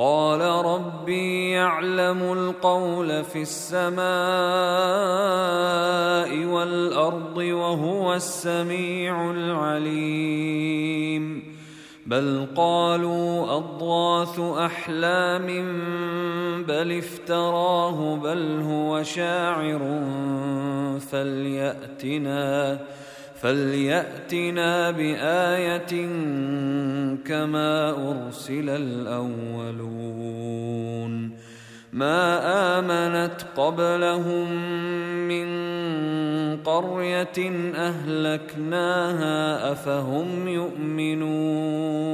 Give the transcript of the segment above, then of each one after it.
قال ربي يعلم القول في السماء والأرض وهو السميع العليم. بل قالوا أضغاث أحلام بل افتراه بل هو شاعر فليأتنا. فلياتنا بايه كما ارسل الاولون ما امنت قبلهم من قريه اهلكناها افهم يؤمنون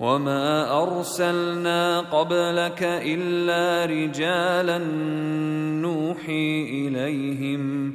وما ارسلنا قبلك الا رجالا نوحي اليهم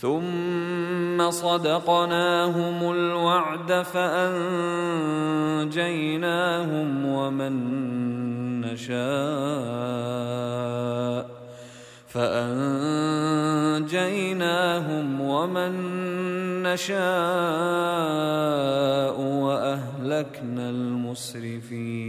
ثم صدقناهم الوعد فأنجيناهم ومن نشاء فأنجيناهم ومن نشاء وأهلكنا المسرفين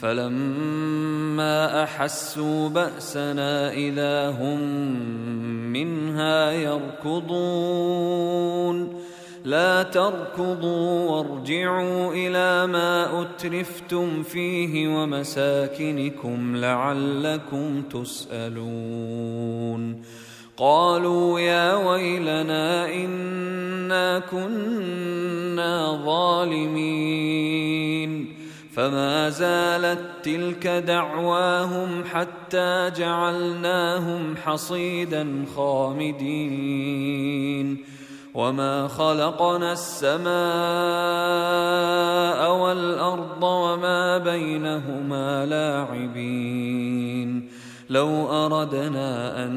فلما أحسوا بأسنا إذا هم منها يركضون. لا تركضوا وارجعوا إلى ما أترفتم فيه ومساكنكم لعلكم تسألون. قالوا يا ويلنا إنا كنا ظالمين. فما زالت تلك دعواهم حتى جعلناهم حصيدا خامدين. وما خلقنا السماء والأرض وما بينهما لاعبين. لو أردنا أن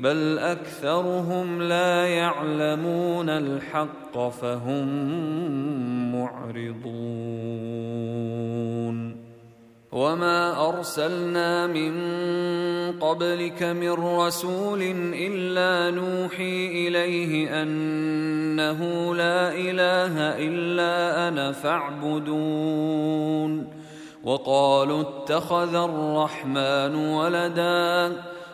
بل أكثرهم لا يعلمون الحق فهم معرضون. وما أرسلنا من قبلك من رسول إلا نوحي إليه أنه لا إله إلا أنا فاعبدون. وقالوا اتخذ الرحمن ولدا.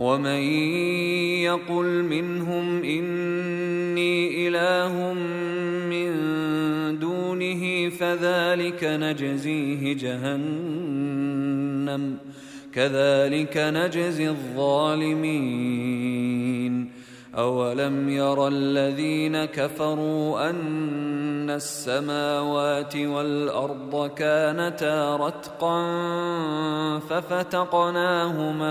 ومن يقل منهم إني إله من دونه فذلك نجزيه جهنم كذلك نجزي الظالمين. أولم ير الذين كفروا أن السماوات والأرض كانتا رتقا ففتقناهما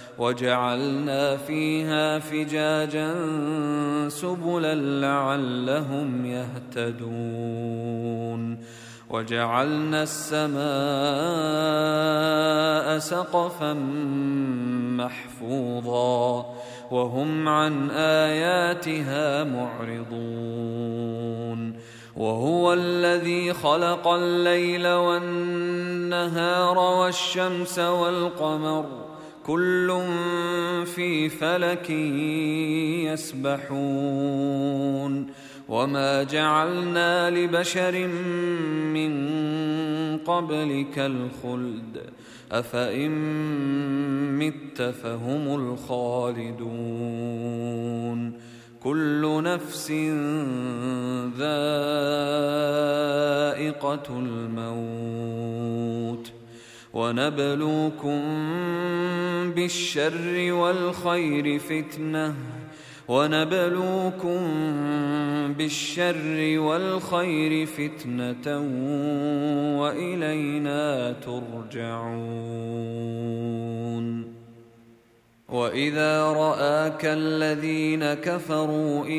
وجعلنا فيها فجاجا سبلا لعلهم يهتدون. وجعلنا السماء سقفا محفوظا وهم عن آياتها معرضون. وهو الذي خلق الليل والنهار والشمس والقمر كل في فلك يسبحون وما جعلنا لبشر من قبلك الخلد أفإن مت فهم الخالدون كل نفس ذائقة الموت ونبلوكم بالشر والخير فتنة. ونبلوكم بالشر والخير فتنة وإلينا ترجعون. واذا راك الذين كفروا ان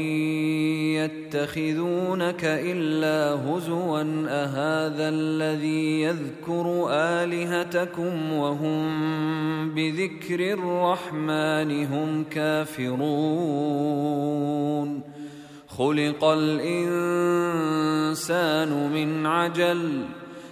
يتخذونك الا هزوا اهذا الذي يذكر الهتكم وهم بذكر الرحمن هم كافرون خلق الانسان من عجل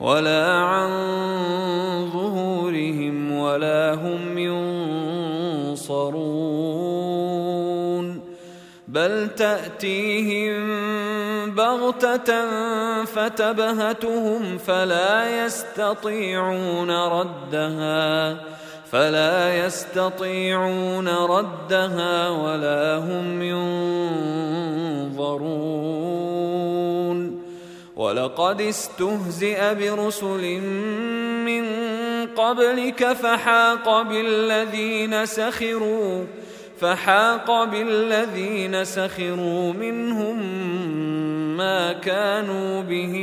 ولا عن ظهورهم ولا هم ينصرون بل تأتيهم بغتة فتبهتهم فلا يستطيعون ردها فلا يستطيعون ردها ولا هم ينظرون ولقد استهزئ برسل من قبلك فحاق بالذين سخروا فحاق بالذين سخروا منهم ما كانوا به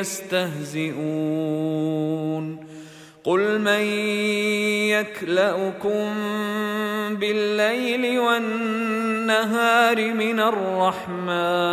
يستهزئون. قل من يكلؤكم بالليل والنهار من الرحمن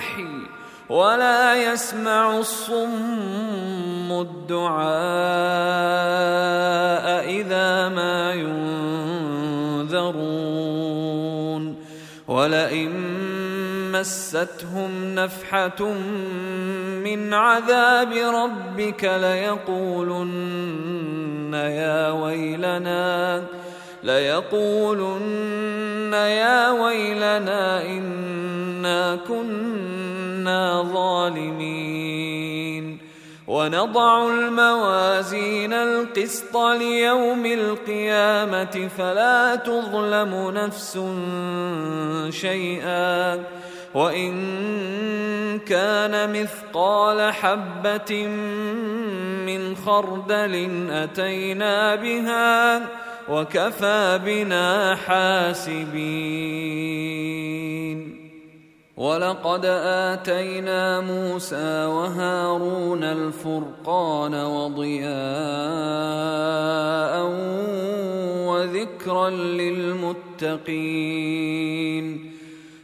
بالوحي ولا يسمع الصم الدعاء إذا ما ينذرون ولئن مستهم نفحة من عذاب ربك ليقولن يا ويلنا ليقولن يا ويلنا إنا كنا ظالمين. ونضع الموازين القسط ليوم القيامة فلا تظلم نفس شيئا. وإن كان مثقال حبة من خردل أتينا بها وكفى بنا حاسبين. ولقد آتينا موسى وهارون الفرقان وضياء وذكرا للمتقين.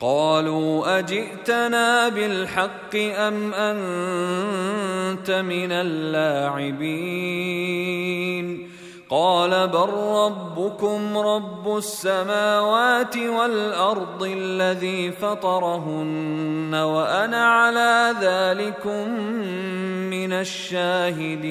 قالوا أجئتنا بالحق أم أنت من اللاعبين؟ قال بل ربكم رب السماوات والأرض الذي فطرهن وأنا على ذلكم من الشاهدين.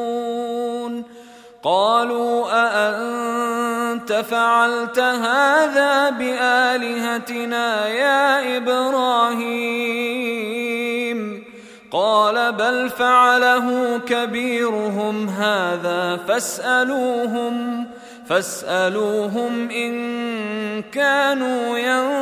قالوا أأنت فعلت هذا بآلهتنا يا إبراهيم؟ قال بل فعله كبيرهم هذا فاسألوهم فاسألوهم إن كانوا ينطقون.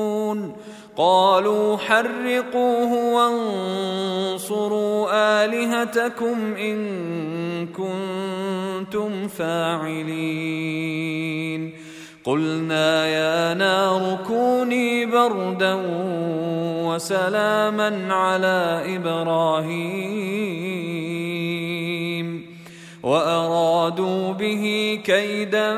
قالوا حرقوه وانصروا آلهتكم إن كنتم فاعلين. قلنا يا نار كوني بردا وسلاما على إبراهيم. وأرادوا به كيدا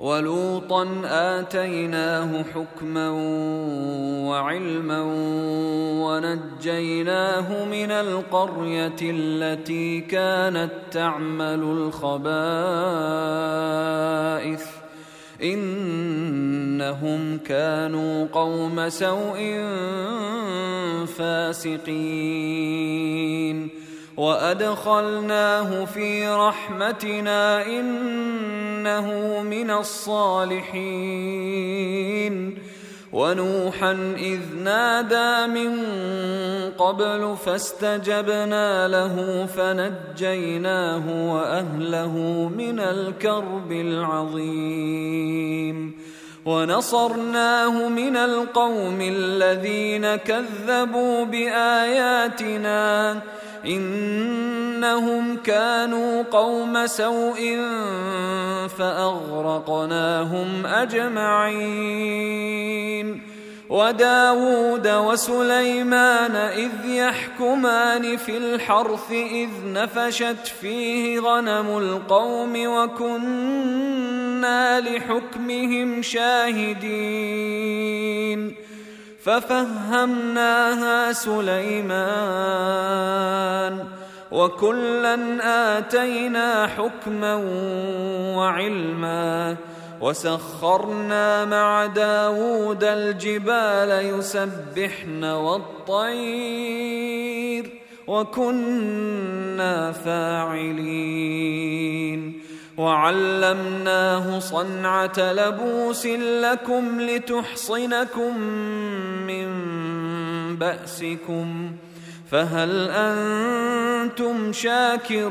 ولوطا آتيناه حكما وعلما ونجيناه من القرية التي كانت تعمل الخبائث. إنهم كانوا قوم سوء فاسقين. وادخلناه في رحمتنا انه من الصالحين ونوحا اذ نادى من قبل فاستجبنا له فنجيناه واهله من الكرب العظيم ونصرناه من القوم الذين كذبوا باياتنا إنهم كانوا قوم سوء فأغرقناهم أجمعين. وداود وسليمان إذ يحكمان في الحرث إذ نفشت فيه غنم القوم وكنا لحكمهم شاهدين. ففهمناها سليمان وكلا آتينا حكما وعلما وسخرنا مع داود الجبال يسبحن والطير وكنا فاعلين وعلمناه صنعة لبوس لكم لتحصنكم من بأسكم فهل أنتم شاكرون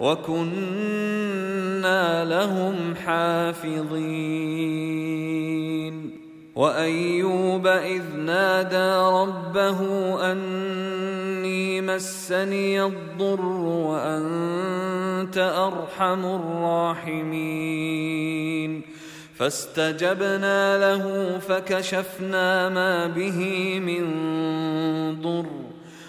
وكنا لهم حافظين وايوب اذ نادى ربه اني مسني الضر وانت ارحم الراحمين فاستجبنا له فكشفنا ما به من ضر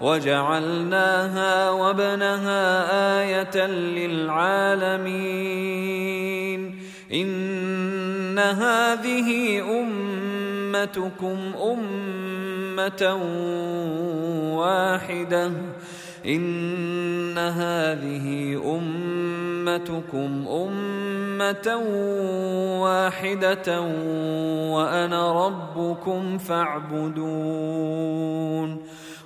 وجعلناها وابنها آية للعالمين. إن هذه أمتكم أمة واحدة. إن هذه أمتكم أمة واحدة وأنا ربكم فاعبدون.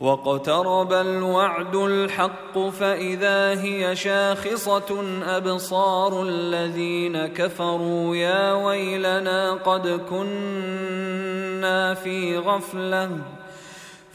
واقترب الوعد الحق فاذا هي شاخصه ابصار الذين كفروا يا ويلنا قد كنا في غفله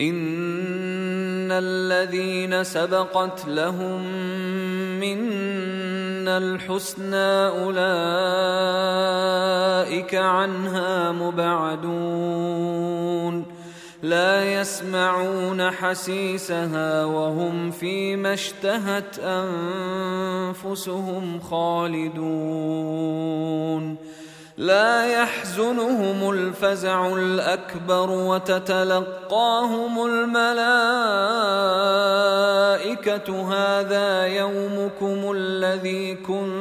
ان الذين سبقت لهم منا الحسنى اولئك عنها مبعدون لا يسمعون حسيسها وهم فيما اشتهت انفسهم خالدون لا يحزنهم الفزع الأكبر وتتلقاهم الملائكة هذا يومكم الذي كنتم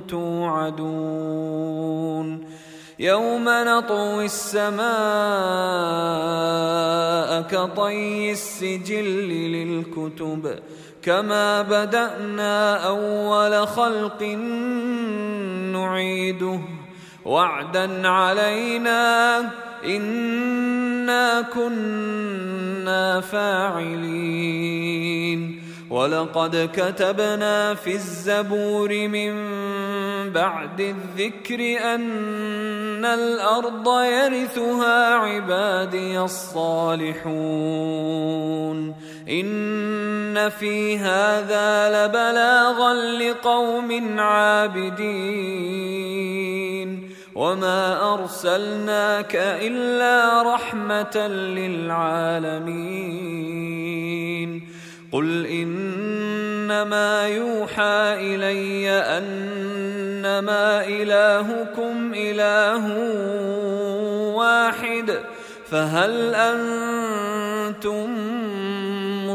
توعدون يوم نطوي السماء كطي السجل للكتب كما بدانا اول خلق نعيده وعدا علينا انا كنا فاعلين ولقد كتبنا في الزبور من بعد الذكر ان الأرض يرثها عبادي الصالحون ان في هذا لبلاغا لقوم عابدين وما ارسلناك الا رحمه للعالمين قل انما يوحى الي انما الهكم اله واحد فهل أنتم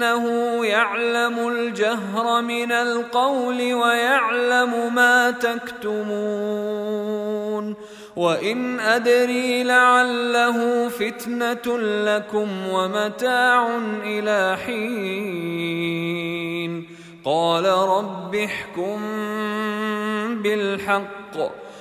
إنه يعلم الجهر من القول ويعلم ما تكتمون وإن أدري لعله فتنة لكم ومتاع إلى حين قال رب احكم بالحق